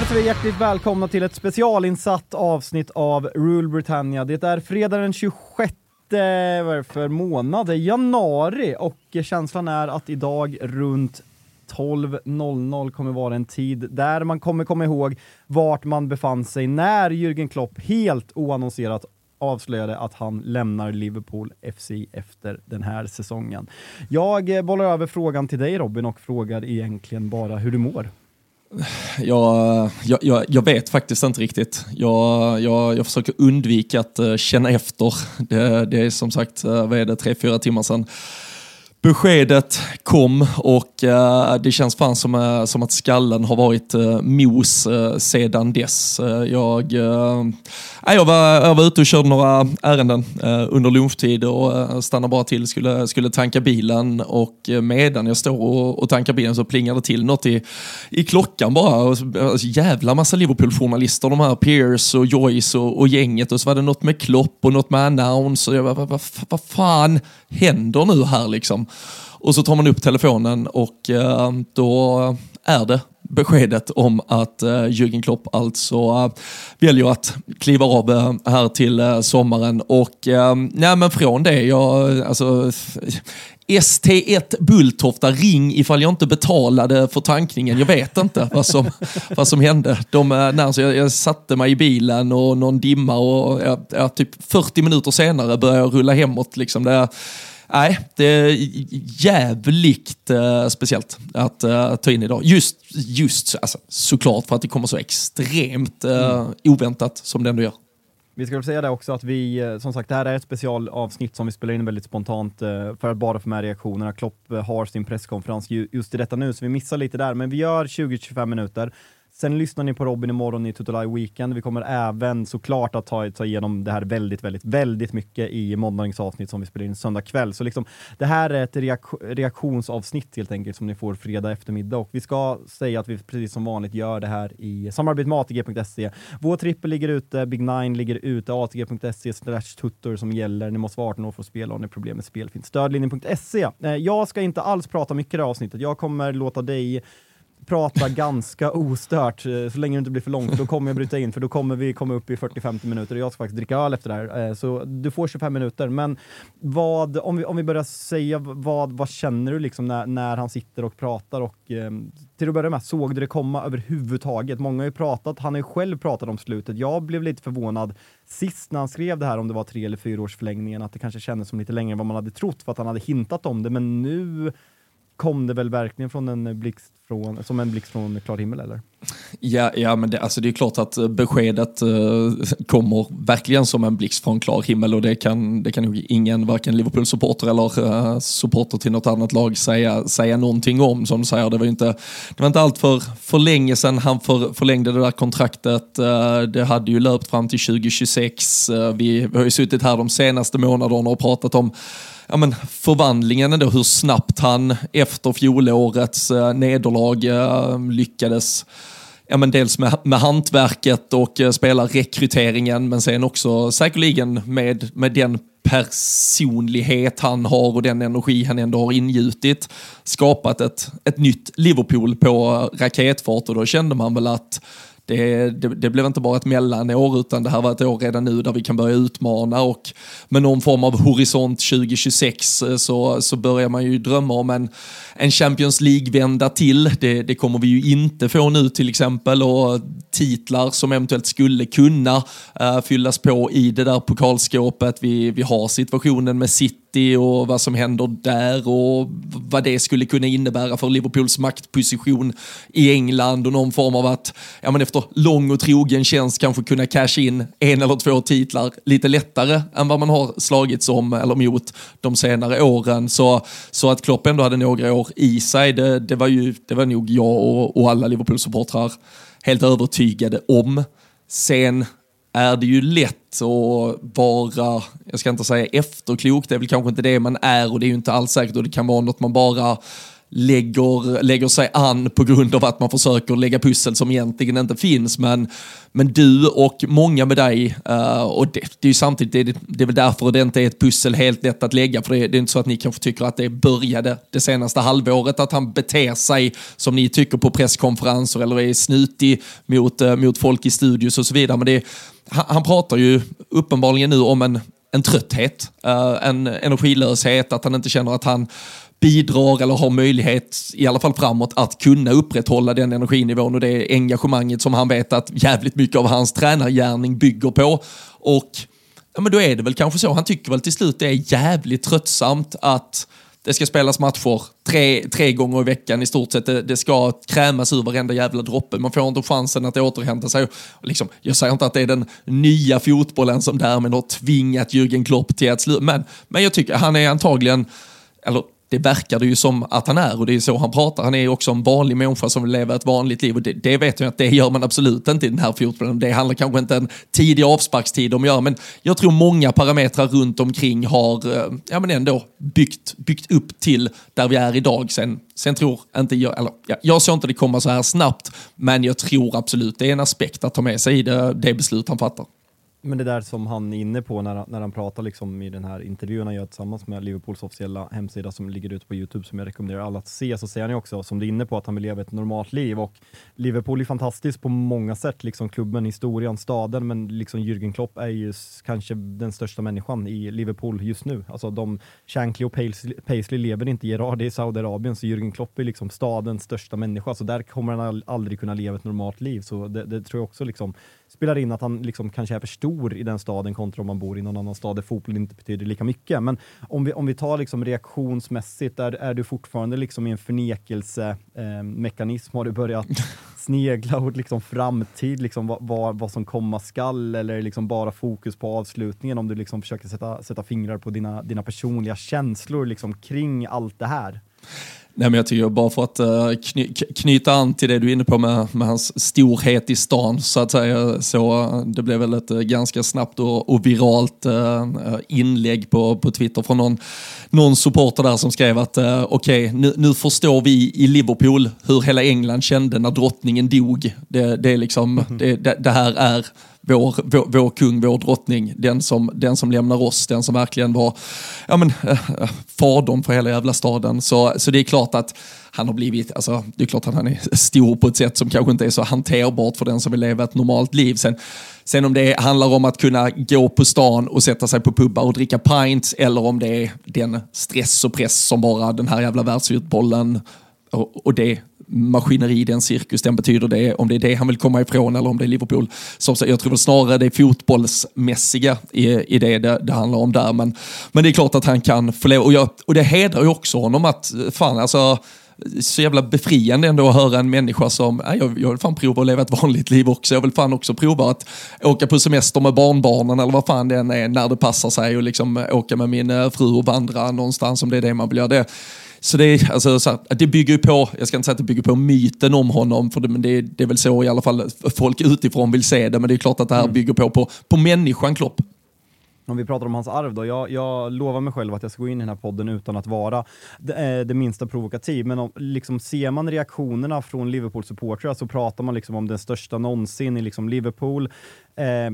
Hälsar vi hjärtligt välkomna till ett specialinsatt avsnitt av Rule Britannia. Det är fredag den 26 varför månad? Januari och känslan är att idag runt 12.00 kommer vara en tid där man kommer komma ihåg vart man befann sig när Jürgen Klopp helt oannonserat avslöjade att han lämnar Liverpool FC efter den här säsongen. Jag eh, bollar över frågan till dig Robin och frågar egentligen bara hur du mår. Jag, jag, jag, vet faktiskt inte riktigt. Jag, jag, jag försöker undvika att eh, känna efter. Det, det, är som sagt, uh, vad är det, tre, fyra timmar sedan beskedet kom och uh, det känns fan som, uh, som att skallen har varit uh, mos uh, sedan dess. jag, jag, var, jag var ute och körde några ärenden under lunchtid och stannade bara till, skulle, skulle tanka bilen och medan jag står och, och tankar bilen så plingar det till något i, i klockan bara. Alltså, jävla massa Liverpool-journalister, de här Pierce och Joyce och, och, gänget och så var det något med Klopp och något med Announce och jag bara, vad, vad fan händer nu här liksom? Och så tar man upp telefonen och eh, då är det beskedet om att eh, Jürgen Klopp alltså eh, väljer att kliva av eh, här till eh, sommaren. Och eh, nej, men från det, jag, alltså, ST1 Bulltofta, ring ifall jag inte betalade för tankningen. Jag vet inte vad som, vad som hände. De, eh, när, så alltså, jag, jag satte mig i bilen och någon dimma och jag, typ 40 minuter senare började jag rulla hemåt. Liksom. Det, nej, det är jävligt uh, speciellt att uh, ta in idag. Just, just alltså, såklart för att det kommer så extremt uh, mm. oväntat som det ändå gör. Vi ska väl säga det också att vi, som sagt, det här är ett specialavsnitt som vi spelar in väldigt spontant för att bara få med reaktionerna. Klopp har sin presskonferens just i detta nu, så vi missar lite där, men vi gör 20-25 minuter. Sen lyssnar ni på Robin imorgon i Total Weekend. Vi kommer även såklart att ta, ta igenom det här väldigt, väldigt, väldigt mycket i måndagens avsnitt som vi spelar in söndag kväll. Så liksom, det här är ett reak reaktionsavsnitt helt enkelt som ni får fredag eftermiddag. Och vi ska säga att vi precis som vanligt gör det här i samarbete med ATG.se. Vår trippel ligger ute, Big Nine ligger ute, ATG.se slash tuttor som gäller. Ni måste vara 18 år för att spela om ni har problem med spel finns stödlinjen.se. Eh, jag ska inte alls prata mycket i det här avsnittet. Jag kommer låta dig prata ganska ostört, eh, så länge det inte blir för långt. Då kommer jag bryta in, för då kommer vi komma upp i 40-50 minuter och jag ska faktiskt dricka öl efter det här. Eh, så du får 25 minuter. Men vad, om, vi, om vi börjar säga, vad, vad känner du liksom när, när han sitter och pratar? Och, ehm, till att börja med, såg du det komma överhuvudtaget? Många har ju pratat, han har ju själv pratat om slutet. Jag blev lite förvånad sist när han skrev det här, om det var tre eller fyra års förlängningen, att det kanske kändes som lite längre än vad man hade trott för att han hade hintat om det. Men nu kom det väl verkligen från en blixt från, som en blixt från klar himmel eller? Ja, ja men det, alltså det är klart att eh, beskedet uh, kommer verkligen som en blixt från klar himmel och det kan, det kan nog ingen, varken Liverpool-supporter eller uh, supporter till något annat lag säga, säga någonting om. Som du säger, det var inte, det var inte allt för, för länge sedan han för, förlängde det där kontraktet. Uh, det hade ju löpt fram till 2026. vi, vi har ju suttit här de senaste månaderna och pratat om ja, men förvandlingen ändå, hur snabbt han efter fjolårets eh, nederlag lyckades ja, men dels med, med hantverket och eh, spelarrekryteringen men sen också säkerligen med, med den personlighet han har och den energi han ändå har ingjutit skapat ett, ett nytt Liverpool på eh, raketfart. Och då kände man väl att det, det, det, blev inte bara ett mellanår utan det här var ett år redan nu där vi kan börja utmana och med någon form av horisont 2026 eh, så, så börjar man ju drömma om en, en Champions League-vända till. Det, det kommer vi ju inte få nu till exempel och titlar som eventuellt skulle kunna uh, fyllas på i det där pokalskåpet. Vi, vi har situationen med City City och vad som händer där och vad det skulle kunna innebära för Liverpools maktposition i England och någon form av att ja, men efter lång och trogen tjänst kanske kunna casha in en eller två titlar lite lättare än vad man har slagits om eller mot de senare åren. Så, så att Klopp ändå hade några år i sig, det, det var, ju, det var nog jag och, och alla Liverpool-supportrar helt övertygade om. Sen är det ju lätt att vara, jag ska inte säga efterklok, det är väl kanske inte det man är och det är ju inte alls säkert och det kan vara något man bara lägger, lägger sig an på grund av att man försöker lägga pussel som egentligen inte finns. Men, men du och många med dig, uh, och det, det, är ju samtidigt, det, det är väl därför det inte är ett pussel helt lätt att lägga, för det, det är inte så att ni kanske tycker att det började det senaste halvåret, att han beter sig som ni tycker på presskonferenser eller är snutig mot, uh, mot folk i studios och så vidare. Men det, han, han pratar ju uppenbarligen nu om en en trötthet, eh, en energilöshet, att han inte känner att han bidrar eller har möjlighet, i alla fall framåt, att kunna upprätthålla den energinivån och det engagemanget som han vet att jävligt mycket av hans tränargärning bygger på. Och ja, men då är det väl kanske så, han tycker väl till slut det är jävligt tröttsamt att det ska spelas matcher tre, tre gånger i veckan i stort sett. Det, det ska krämas ur varenda jävla droppe. Man får inte chansen att återhämta sig. Och liksom, jag säger inte att det är den nya fotbollen som därmed har tvingat Jürgen Klopp till att sluta. Men, men jag tycker han är antagligen, eller det verkar det ju som att han är och det är så han pratar. Han är också en vanlig människa som vill leva ett vanligt liv och det, det vet jag att det gör man absolut inte i den här fotbollen. Det handlar kanske inte en tidig avsparkstid om att göra men jag tror många parametrar runt omkring har eh, ja, men ändå byggt, byggt upp till där vi är idag. Sen, sen tror inte jag, eller ja, jag såg inte det komma så här snabbt men jag tror absolut det är en aspekt att ta med sig i det, det beslut han fattar. Men det där som han är inne på när, när han pratar liksom i den här intervjun han gör tillsammans med Liverpools officiella hemsida som ligger ute på Youtube som jag rekommenderar alla att se, så säger han ju också, som du är inne på, att han vill leva ett normalt liv. Och Liverpool är fantastiskt på många sätt, liksom klubben, historien, staden, men liksom Jürgen Klopp är ju kanske den största människan i Liverpool just nu. Alltså de, Shankly och Paisley, Paisley lever inte i Gerard, det är Saudiarabien, så Jürgen Klopp är liksom stadens största människa, så där kommer han aldrig kunna leva ett normalt liv, så det, det tror jag också liksom spelar in att han liksom kanske är för stor i den staden kontra om man bor i någon annan stad där fotboll inte betyder lika mycket. Men om vi, om vi tar liksom reaktionsmässigt, är, är du fortfarande liksom i en förnekelsemekanism? Eh, Har du börjat snegla åt liksom framtid, liksom vad, vad, vad, som komma skall eller liksom bara fokus på avslutningen om du liksom försöker sätta, sätta fingrar på dina, dina personliga känslor liksom kring allt det här? Nej, men jag tycker bara för att uh, kny knyta an till det du är inne på med, med hans storhet i stan så att säga. Så uh, det blev väl ett uh, ganska snabbt och, och viralt inlägg på, på Twitter från någon, någon supporter där som skrev att okej, okay, nu, nu förstår vi i Liverpool hur hela England kände när drottningen dog. Det, det, är liksom, mm -hmm. det, det, det här är vår, vår, vår, kung, vår drottning, den som, den som lämnar oss, den som verkligen var ja, men, äh, fadern för hela jävla staden. Så, så det är klart att han har blivit, alltså, det är klart att han är stor på ett sätt som kanske inte är så hanterbart för den som vill leva ett normalt liv. Sen, sen om det handlar om att kunna gå på stan och sätta sig på pubbar och dricka pints eller om det är den stress och press som bara den här jävla världsfotbollen och, och det maskineri, den cirkus, den betyder det, om det är det han vill komma ifrån eller om det är Liverpool. Så jag tror väl snarare det är fotbollsmässiga i, i det, det det handlar om där. Men, men det är klart att han kan få leva, och, jag, och det hedrar ju också honom att, fan alltså, så jävla befriande ändå att höra en människa som, äh, jag, jag vill fan prova att leva ett vanligt liv också. Jag vill fan också prova att åka på semester med barnbarnen eller vad fan det än är när det passar sig och liksom åka med min eh, fru och vandra någonstans om det är det man vill göra. Det, så det, alltså, så här, det bygger ju på, jag ska inte säga att det bygger på myten om honom, för det, men det, det är väl så i alla fall folk utifrån vill se det, men det är klart att det här mm. bygger på, på, på människan Klopp. Om vi pratar om hans arv då, jag, jag lovar mig själv att jag ska gå in i den här podden utan att vara det, eh, det minsta provokativ, men om, liksom, ser man reaktionerna från Liverpool-supportrar så pratar man liksom om den största någonsin i liksom Liverpool. Eh,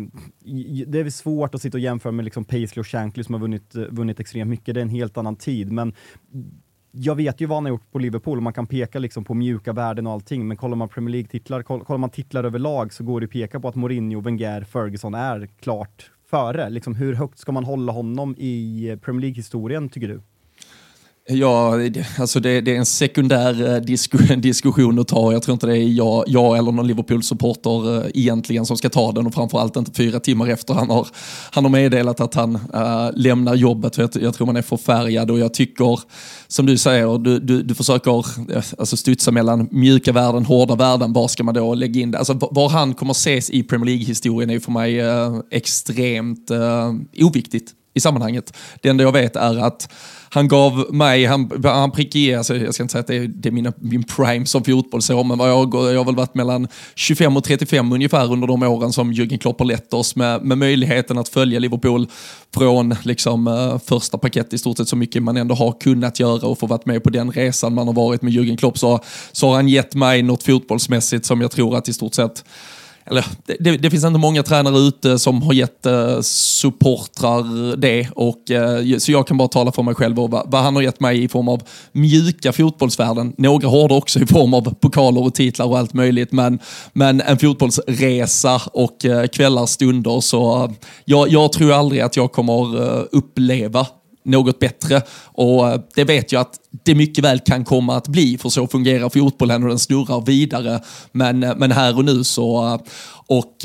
det är svårt att sitta och jämföra med liksom Paisley och Shankly som har vunnit, vunnit extremt mycket, det är en helt annan tid, men jag vet ju vad han har gjort på Liverpool och man kan peka liksom på mjuka värden och allting, men kollar man Premier League-titlar, kollar man titlar överlag så går det att peka på att Mourinho, Wenger, Ferguson är klart före. Liksom, hur högt ska man hålla honom i Premier League-historien, tycker du? Ja, alltså det, det, är en sekundär eh, disku, diskussion att ta. Jag tror inte det är jag, jag eller någon Liverpool-supporter eh, egentligen som ska ta den och framförallt inte fyra timmar efter han har, han har meddelat att han äh, lämnar jobbet. Jag, jag tror man är förfärgad och jag tycker, som du säger, du, du, du försöker alltså studsa mellan mjuka värden, hårda värden. Var ska man då lägga in det? Alltså, var han kommer ses i Premier League-historien är för mig äh, extremt äh, oviktigt i sammanhanget. Det enda jag vet är att han gav mig, han, han prickade, alltså jag ska inte säga att det är, det är mina, min prime som fotbollsår, men vad jag, jag har väl varit mellan 25 och 35 ungefär under de åren som Jürgen Klopp har lett oss med, med möjligheten att följa Liverpool från liksom, uh, första paket i stort sett så mycket man ändå har kunnat göra och få varit med på den resan man har varit med Jürgen Klopp så, så har han gett mig något fotbollsmässigt som jag tror att i stort sett eller det, det, finns inte många tränare ute som har gett eh, supportrar det. Och, eh, så jag kan bara tala för mig själv och vad, vad, han har gett mig i form av mjuka fotbollsvärden. Några hårda också i form av pokaler och titlar och allt möjligt. Men, men en fotbollsresa och eh, kvällar, stunder. Så eh, jag, jag tror aldrig att jag kommer eh, uppleva något bättre. Och eh, det vet jag att det mycket väl kan komma att bli, för så fungerar fotbollen och den snurrar vidare. Men, eh, men här och nu så... Eh, och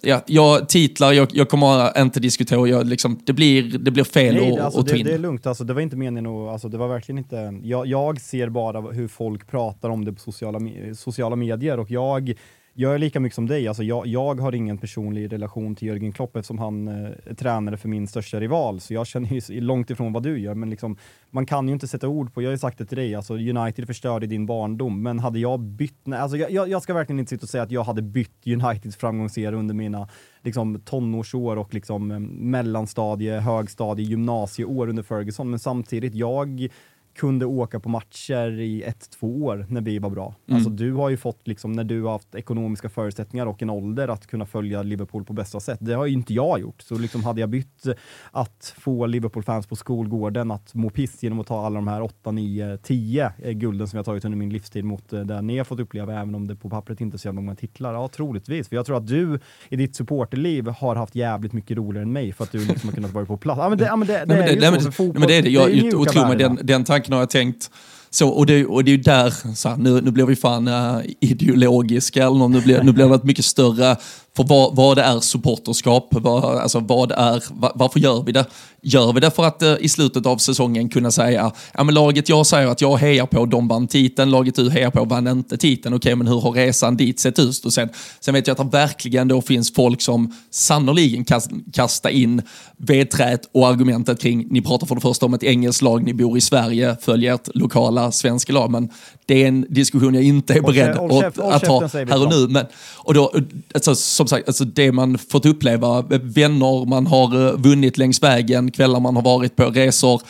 ja, jag titlar, jag, jag kommer inte diskutera, jag, liksom, det, blir, det blir fel Nej, att, alltså, att ta in. Det, det är lugnt, alltså, det var inte meningen att, alltså, det var verkligen inte... Jag, jag ser bara hur folk pratar om det på sociala, sociala medier och jag jag är lika mycket som dig. Alltså jag, jag har ingen personlig relation till Jörgen Klopp eftersom han eh, är tränare för min största rival. Så jag känner ju långt ifrån vad du gör. Men liksom, man kan ju inte sätta ord på, jag har ju sagt det till dig, alltså United förstörde din barndom. Men hade jag bytt, nej, alltså jag, jag ska verkligen inte sitta och säga att jag hade bytt Uniteds framgångsera under mina liksom, tonårsår och liksom, eh, mellanstadie, högstadie, gymnasieår under Ferguson. Men samtidigt, jag kunde åka på matcher i ett, två år när vi var bra. Mm. Alltså du har ju fått, liksom, när du har haft ekonomiska förutsättningar och en ålder att kunna följa Liverpool på bästa sätt. Det har ju inte jag gjort. Så liksom hade jag bytt att få Liverpool-fans på skolgården att må piss genom att ta alla de här 8, 9, 10 gulden som jag tagit under min livstid mot eh, det ni har fått uppleva, även om det på pappret inte ser många titlar. Ja, troligtvis. För jag tror att du i ditt supporterliv har haft jävligt mycket roligare än mig för att du liksom har kunnat vara på plats. Ja, men det, ja, men det, det nej, är ju nej, så. Men, nej, men det är det. Jag, det är och tro mig, den, den tanken har jag tänkt så, och, det, och det är ju där, så här, nu, nu blir vi fan uh, ideologiska, eller nu blir, nu blir det ett mycket större för vad, vad är supporterskap? Vad, alltså vad är, var, varför gör vi det? Gör vi det för att eh, i slutet av säsongen kunna säga, ja men laget jag säger att jag hejar på, de vann titeln, laget du hejar på vann inte titeln, okej men hur har resan dit sett ut? Och sen, sen vet jag att det verkligen då finns folk som sannoliken kast, kastar in vedträt och argumentet kring, ni pratar för det första om ett engelskt lag, ni bor i Sverige, följer ert lokala svenska lag, men det är en diskussion jag inte är beredd att, att ta här och nu. Men, och då, alltså, som sagt, alltså det man fått uppleva, vänner man har eh, vunnit längs vägen, kvällar man har varit på, resor,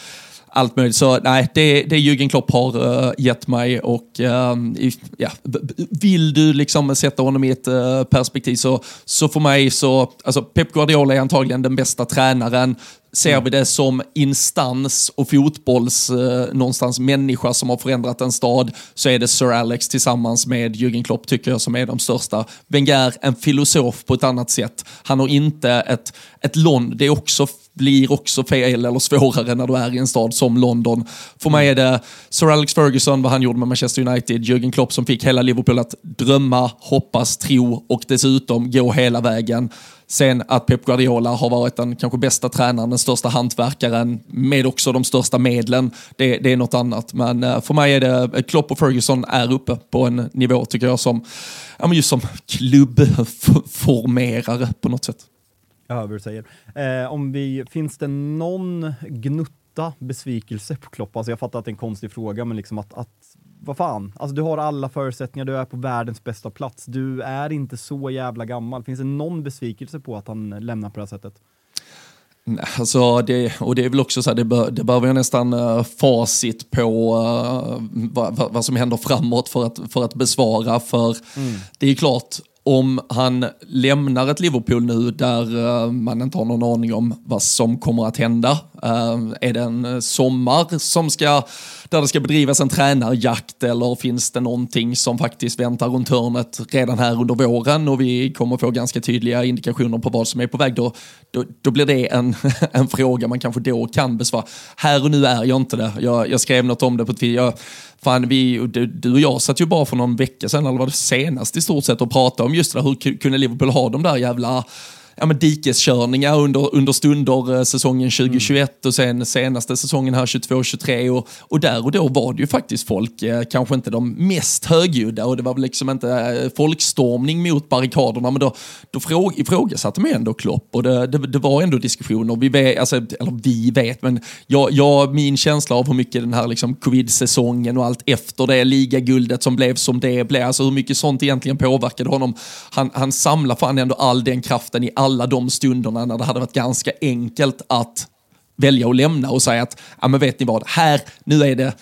allt möjligt. Så nej, det, det Jürgen Klopp har uh, gett mig och uh, ja, vill du liksom sätta honom i ett uh, perspektiv så, så för mig så, alltså Pep Guardiola är antagligen den bästa tränaren Ser vi det som instans och fotbolls eh, någonstans människa som har förändrat en stad så är det Sir Alex tillsammans med Jürgen Klopp tycker jag som är de största. Wenger, en filosof på ett annat sätt. Han har inte ett, ett London, det också, blir också fel eller svårare när du är i en stad som London. För mig är det Sir Alex Ferguson, vad han gjorde med Manchester United, Jürgen Klopp som fick hela Liverpool att drömma, hoppas, tro och dessutom gå hela vägen. Sen att Pep Guardiola har varit den kanske bästa tränaren, den största hantverkaren med också de största medlen, det, det är något annat. Men eh, för mig är det, eh, Klopp och Ferguson är uppe på en nivå tycker jag som, ja, men just som klubbformerare på något sätt. Jag hör vad du säger. Eh, om vi, finns det någon gnutta besvikelse på Klopp? Alltså jag fattar att det är en konstig fråga, men liksom att, att vad fan, alltså du har alla förutsättningar, du är på världens bästa plats, du är inte så jävla gammal. Finns det någon besvikelse på att han lämnar på det här sättet? Alltså det, och det är väl också så här, det, bör, det behöver jag nästan uh, facit på uh, vad, vad, som händer framåt för att, för att besvara. För mm. det är klart, om han lämnar ett Liverpool nu där eh, man inte har någon aning om vad som kommer att hända. Eh, är det en eh, sommar som ska där det ska bedrivas en tränarjakt eller finns det någonting som faktiskt väntar runt hörnet redan här under våren och vi kommer få ganska tydliga indikationer på vad som är på väg, då, då, då blir det en, en fråga man kanske då kan besvara. Här och nu är jag inte det. Jag, jag skrev något om det på Twitter. Fan, vi, du, du och jag satt ju bara för någon vecka sedan, eller var det senast i stort sett, och pratade om just det där, hur kunde Liverpool ha de där jävla ja, men dikeskörningar under, under stunder eh, säsongen 2021 mm. och sen senaste säsongen här 22-23 och, och där och då var det ju faktiskt folk, eh, kanske inte de mest högljudda och det var väl liksom inte eh, folkstormning mot barrikaderna men då, då fråg, ifrågasatte man ändå Klopp och det, det, det, var ändå diskussioner. Vi vet, alltså, eller vi vet, men jag, jag, min känsla av hur mycket den här liksom, covid-säsongen och allt efter det, ligaguldet som blev som det blev, alltså hur mycket sånt egentligen påverkade honom. Han, han samlar fan ändå all den kraften i alla de stunderna när det hade varit ganska enkelt att välja att lämna och säga att, ja men vet ni vad, här, nu är det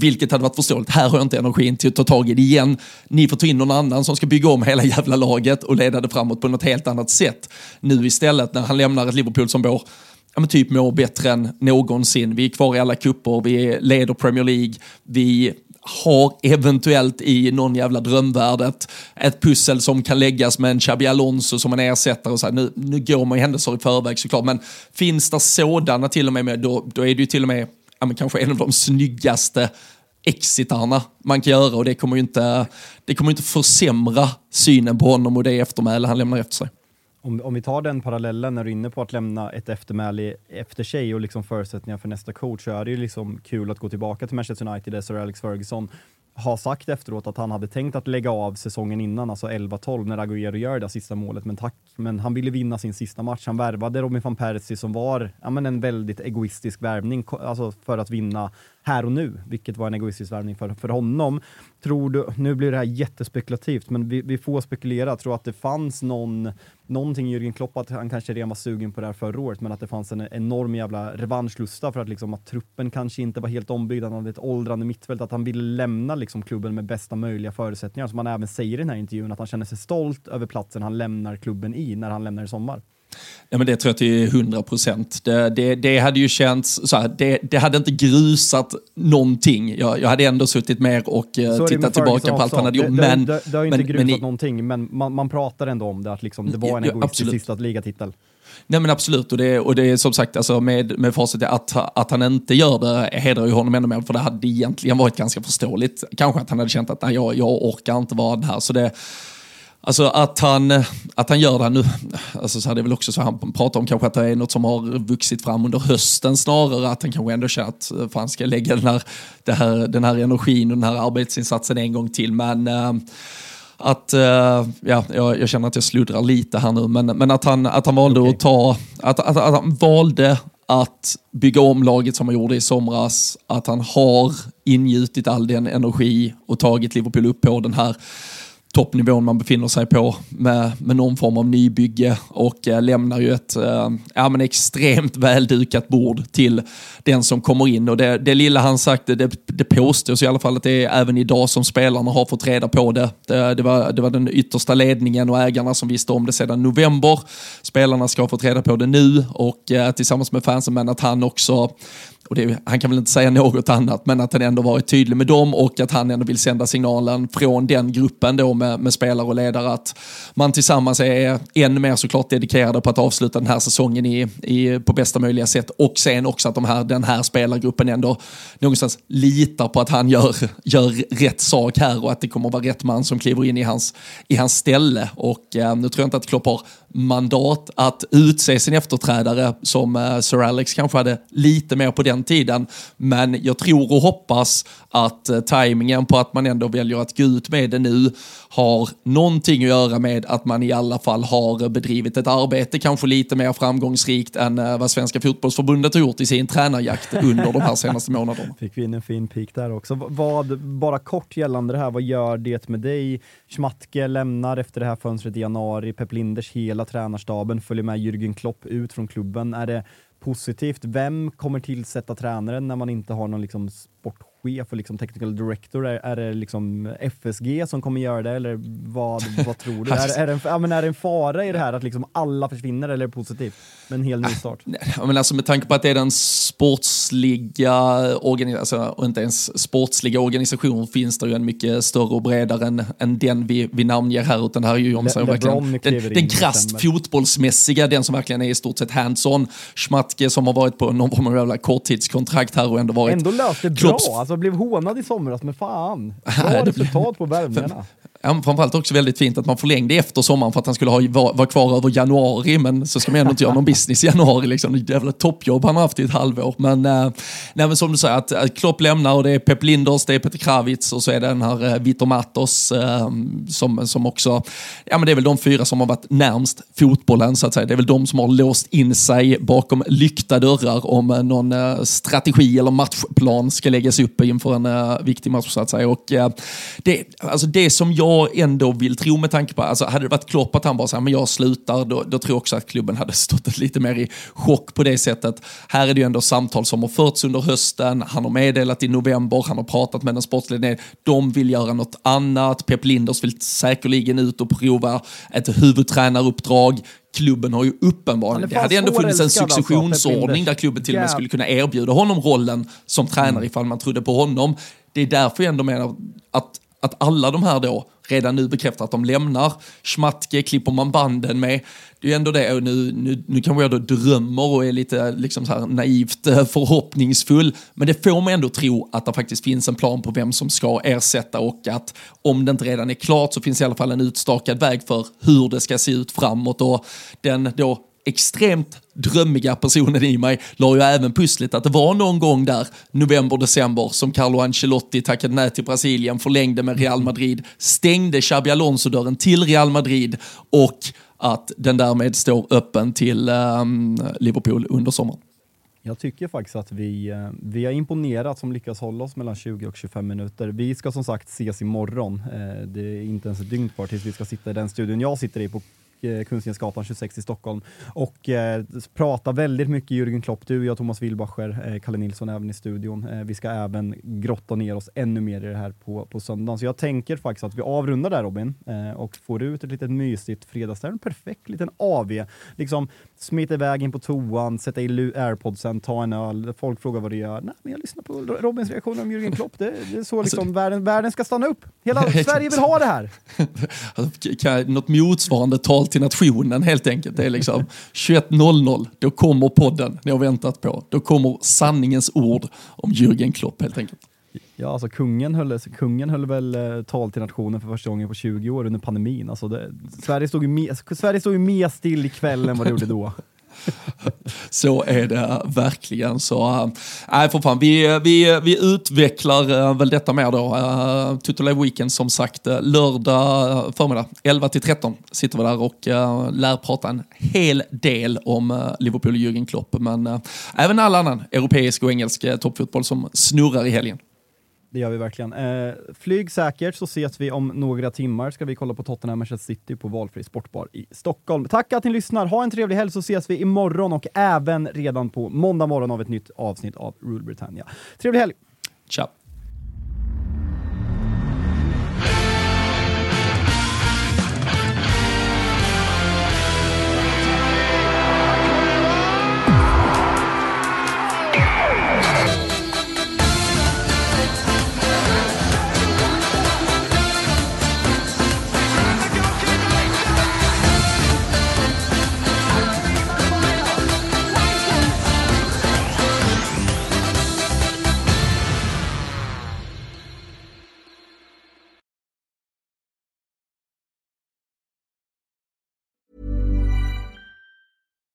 vilket hade varit förståeligt. Här har jag inte energin till att ta tag i det igen. Ni får ta in någon annan som ska bygga om hela jävla laget och leda det framåt på något helt annat sätt. Nu istället när han lämnar ett Liverpool som bor ja, men typ mår bättre än någonsin. Vi är kvar i alla kupper, vi leder Premier League, vi har eventuellt i någon jävla drömvärld ett, ett pussel som kan läggas med en Xabi Alonso som en ersättare. Och så här, nu, nu går man ju händelser i förväg såklart, men finns det sådana till och med, med då, då är det ju till och med ja, men kanske en av de snyggaste exitarna man kan göra och det kommer ju inte, det kommer inte försämra synen på honom och det eftermäle han lämnar efter sig om, om vi tar den parallellen när du är inne på att lämna ett eftermäle efter sig och liksom förutsättningar för nästa coach så är det ju liksom kul att gå tillbaka till Manchester United där Sir Alex Ferguson har sagt efteråt att han hade tänkt att lägga av säsongen innan, alltså 11-12, när Agüero gör det sista målet. Men tack, men han ville vinna sin sista match. Han värvade Robin van Persie som var ja, men en väldigt egoistisk värvning alltså för att vinna här och nu, vilket var en egoistisk värvning för, för honom. Tror du, nu blir det här jättespekulativt, men vi, vi får spekulera. Tror att det fanns någon, någonting i Jürgen Klopp, att han kanske redan var sugen på det här förra året, men att det fanns en enorm jävla revanschlusta för att, liksom, att truppen kanske inte var helt ombyggd, han hade ett åldrande mittfält, att han ville lämna liksom, klubben med bästa möjliga förutsättningar, som han även säger i den här intervjun, att han känner sig stolt över platsen han lämnar klubben i när han lämnar i sommar. Ja, men det tror jag till 100 procent. Det, det, det, hade ju känts, så här, det, det, hade inte grusat någonting. Jag, jag hade ändå suttit mer och uh, tittat tillbaka på allt han hade gjort. Men, det, det, har ju inte men, grusat men, någonting, men man, man pratar ändå om det, att liksom, det var en egoistisk sista ligatitel. Nej men absolut, och det, och det är som sagt alltså med, med facit att, att han inte gör det hedrar ju honom ännu mer, för det hade egentligen varit ganska förståeligt. Kanske att han hade känt att nej, jag, jag orkar inte vara det här. Så det, Alltså att han, att han gör det nu, alltså så här, det är väl också så han pratar om kanske att det är något som har vuxit fram under hösten snarare, att han kanske ändå känner att fan ska jag lägga den här, här, den här energin och den här arbetsinsatsen en gång till. Men äh, att, äh, ja, jag, jag, känner att jag sluddrar lite här nu, men, men att, han, att han valde okay. att ta, att, att, att han valde att bygga om laget som han gjorde i somras, att han har ingjutit all den energi och tagit Liverpool upp på den här toppnivån man befinner sig på med, med någon form av nybygge och eh, lämnar ju ett eh, ja, men extremt väldukat bord till den som kommer in. Och det, det lilla han sagt, det, det påstås i alla fall att det är även idag som spelarna har fått reda på det. Det, det, var, det var den yttersta ledningen och ägarna som visste om det sedan november. Spelarna ska ha fått reda på det nu och eh, tillsammans med fansen, men att han också och det, han kan väl inte säga något annat, men att han ändå varit tydlig med dem och att han ändå vill sända signalen från den gruppen då med, med spelare och ledare att man tillsammans är än mer såklart dedikerade på att avsluta den här säsongen i, i, på bästa möjliga sätt och sen också att de här, den här spelargruppen ändå någonstans litar på att han gör, gör rätt sak här och att det kommer att vara rätt man som kliver in i hans, i hans ställe. Och eh, nu tror jag inte att Klopp har mandat att utse sin efterträdare som eh, Sir Alex kanske hade lite mer på den tiden. Men jag tror och hoppas att eh, tajmingen på att man ändå väljer att gå ut med det nu har någonting att göra med att man i alla fall har bedrivit ett arbete kanske lite mer framgångsrikt än eh, vad Svenska fotbollsförbundet har gjort i sin tränarjakt under de här senaste månaderna. Fick vi in en fin pik där också. Vad, bara kort gällande det här, vad gör det med dig? Schmatke lämnar efter det här fönstret i januari, Pep Linders hela tränarstaben följer med Jürgen Klopp ut från klubben. Är det positivt? Vem kommer tillsätta tränaren när man inte har någon liksom sportchef chef och liksom technical director? Är, är det liksom FSG som kommer göra det eller vad, vad tror du? är, är, det en, ja, men är det en fara i det här att liksom alla försvinner eller är det positivt? Med en hel ny start? Ja, men alltså med tanke på att det är den sportsliga organisationen, alltså, och inte ens sportsliga organisation finns det ju en mycket större och bredare än, än den vi, vi namnger här, utan det här är ju om Le, verkligen den, den krasst fotbollsmässiga, den som verkligen är i stort sett hands-on. Schmatke som har varit på någon form av korttidskontrakt här och ändå varit... Ändå löst det bra, alltså alltså blev hånad i somras, men fan. Bra resultat på värvningarna. Ja, framförallt också väldigt fint att man förlängde efter sommaren för att han skulle ha, vara var kvar över januari, men så ska man ändå inte göra någon business i januari. Liksom. Det är ett jävla toppjobb han har haft i ett halvår. Men, eh, nej, men som du säger, att, att Klopp lämnar och det är Pep Linders, det är Peter Kravitz och så är det den här eh, Vitor Matos eh, som, som också, ja men det är väl de fyra som har varit närmst fotbollen så att säga. Det är väl de som har låst in sig bakom lyckta dörrar om eh, någon eh, strategi eller matchplan ska läggas upp inför en eh, viktig match så att säga. Och, eh, det, alltså det som jag jag ändå vill tro med tanke på, alltså hade det varit Klopp att han bara sa men jag slutar, då, då tror jag också att klubben hade stått lite mer i chock på det sättet. Här är det ju ändå samtal som har förts under hösten, han har meddelat i november, han har pratat med den sportsliga de vill göra något annat, Pep Linders vill säkerligen ut och prova ett huvudtränaruppdrag, klubben har ju uppenbarligen, det hade ändå funnits en alltså, successionsordning där klubben till och med skulle kunna erbjuda honom rollen som tränare mm. ifall man trodde på honom. Det är därför jag ändå menar att att alla de här då redan nu bekräftar att de lämnar. Schmatke klipper man banden med. Det är ju ändå det, och nu, nu, nu kanske jag då drömmer och är lite liksom så här naivt eh, förhoppningsfull, men det får mig ändå tro att det faktiskt finns en plan på vem som ska ersätta och att om det inte redan är klart så finns i alla fall en utstakad väg för hur det ska se ut framåt och den då extremt drömmiga personen i mig la ju även pusslet att det var någon gång där, november, december, som Carlo Ancelotti tackade nej till Brasilien, förlängde med Real Madrid, stängde Xabi Alonso-dörren till Real Madrid och att den därmed står öppen till um, Liverpool under sommaren. Jag tycker faktiskt att vi, eh, vi har imponerat som lyckas hålla oss mellan 20 och 25 minuter. Vi ska som sagt ses imorgon. Eh, det är inte ens ett dygn kvar tills vi ska sitta i den studion jag sitter i på eh, Kungsgränsgatan 26 i Stockholm och eh, prata väldigt mycket Jürgen Klopp. Du, jag, Thomas Wilbacher, eh, Kalle Nilsson även i studion. Vi ska även grotta ner oss ännu mer i det här på, på söndagen. Så jag tänker faktiskt att vi avrundar där Robin och får ut ett litet mysigt fredagsställ. En perfekt liten AV. Liksom smita iväg in på toan, sätta i airpodsen, ta en öl. Folk frågar vad du gör. Nej, men jag lyssnar på Robins reaktion om Jürgen Klopp. Det, det är så liksom alltså, världen, världen ska stanna upp. Hela Sverige vill ha det här. Alltså, något motsvarande tal till nationen helt enkelt. Det är liksom 21.00, då kommer podden ni har väntat på. Då kommer sanningens ord om Jürgen Klopp helt enkelt. Ja, alltså kungen höll, kungen höll väl eh, tal till nationen för första gången på 20 år under pandemin. Alltså det, Sverige stod ju mer, Sverige stod ju mer still ikväll än vad det gjorde då. Så är det verkligen. Så äh, för fan, vi, vi, vi utvecklar äh, väl detta mer då. Eh, äh, Tutolay Weekend som sagt, lördag förmiddag 11 till 13 sitter vi där och äh, lär prata en hel del om äh, Liverpool och Jürgen Klopp. Men äh, även all annan europeisk och engelsk äh, toppfotboll som snurrar i helgen. Det gör vi verkligen. Eh, flyg säkert så ses vi om några timmar. Ska vi kolla på Tottenham Manchester City på valfri sportbar i Stockholm. Tack att ni lyssnar. Ha en trevlig helg så ses vi imorgon och även redan på måndag morgon av ett nytt avsnitt av Rule Britannia. Trevlig helg! Ciao!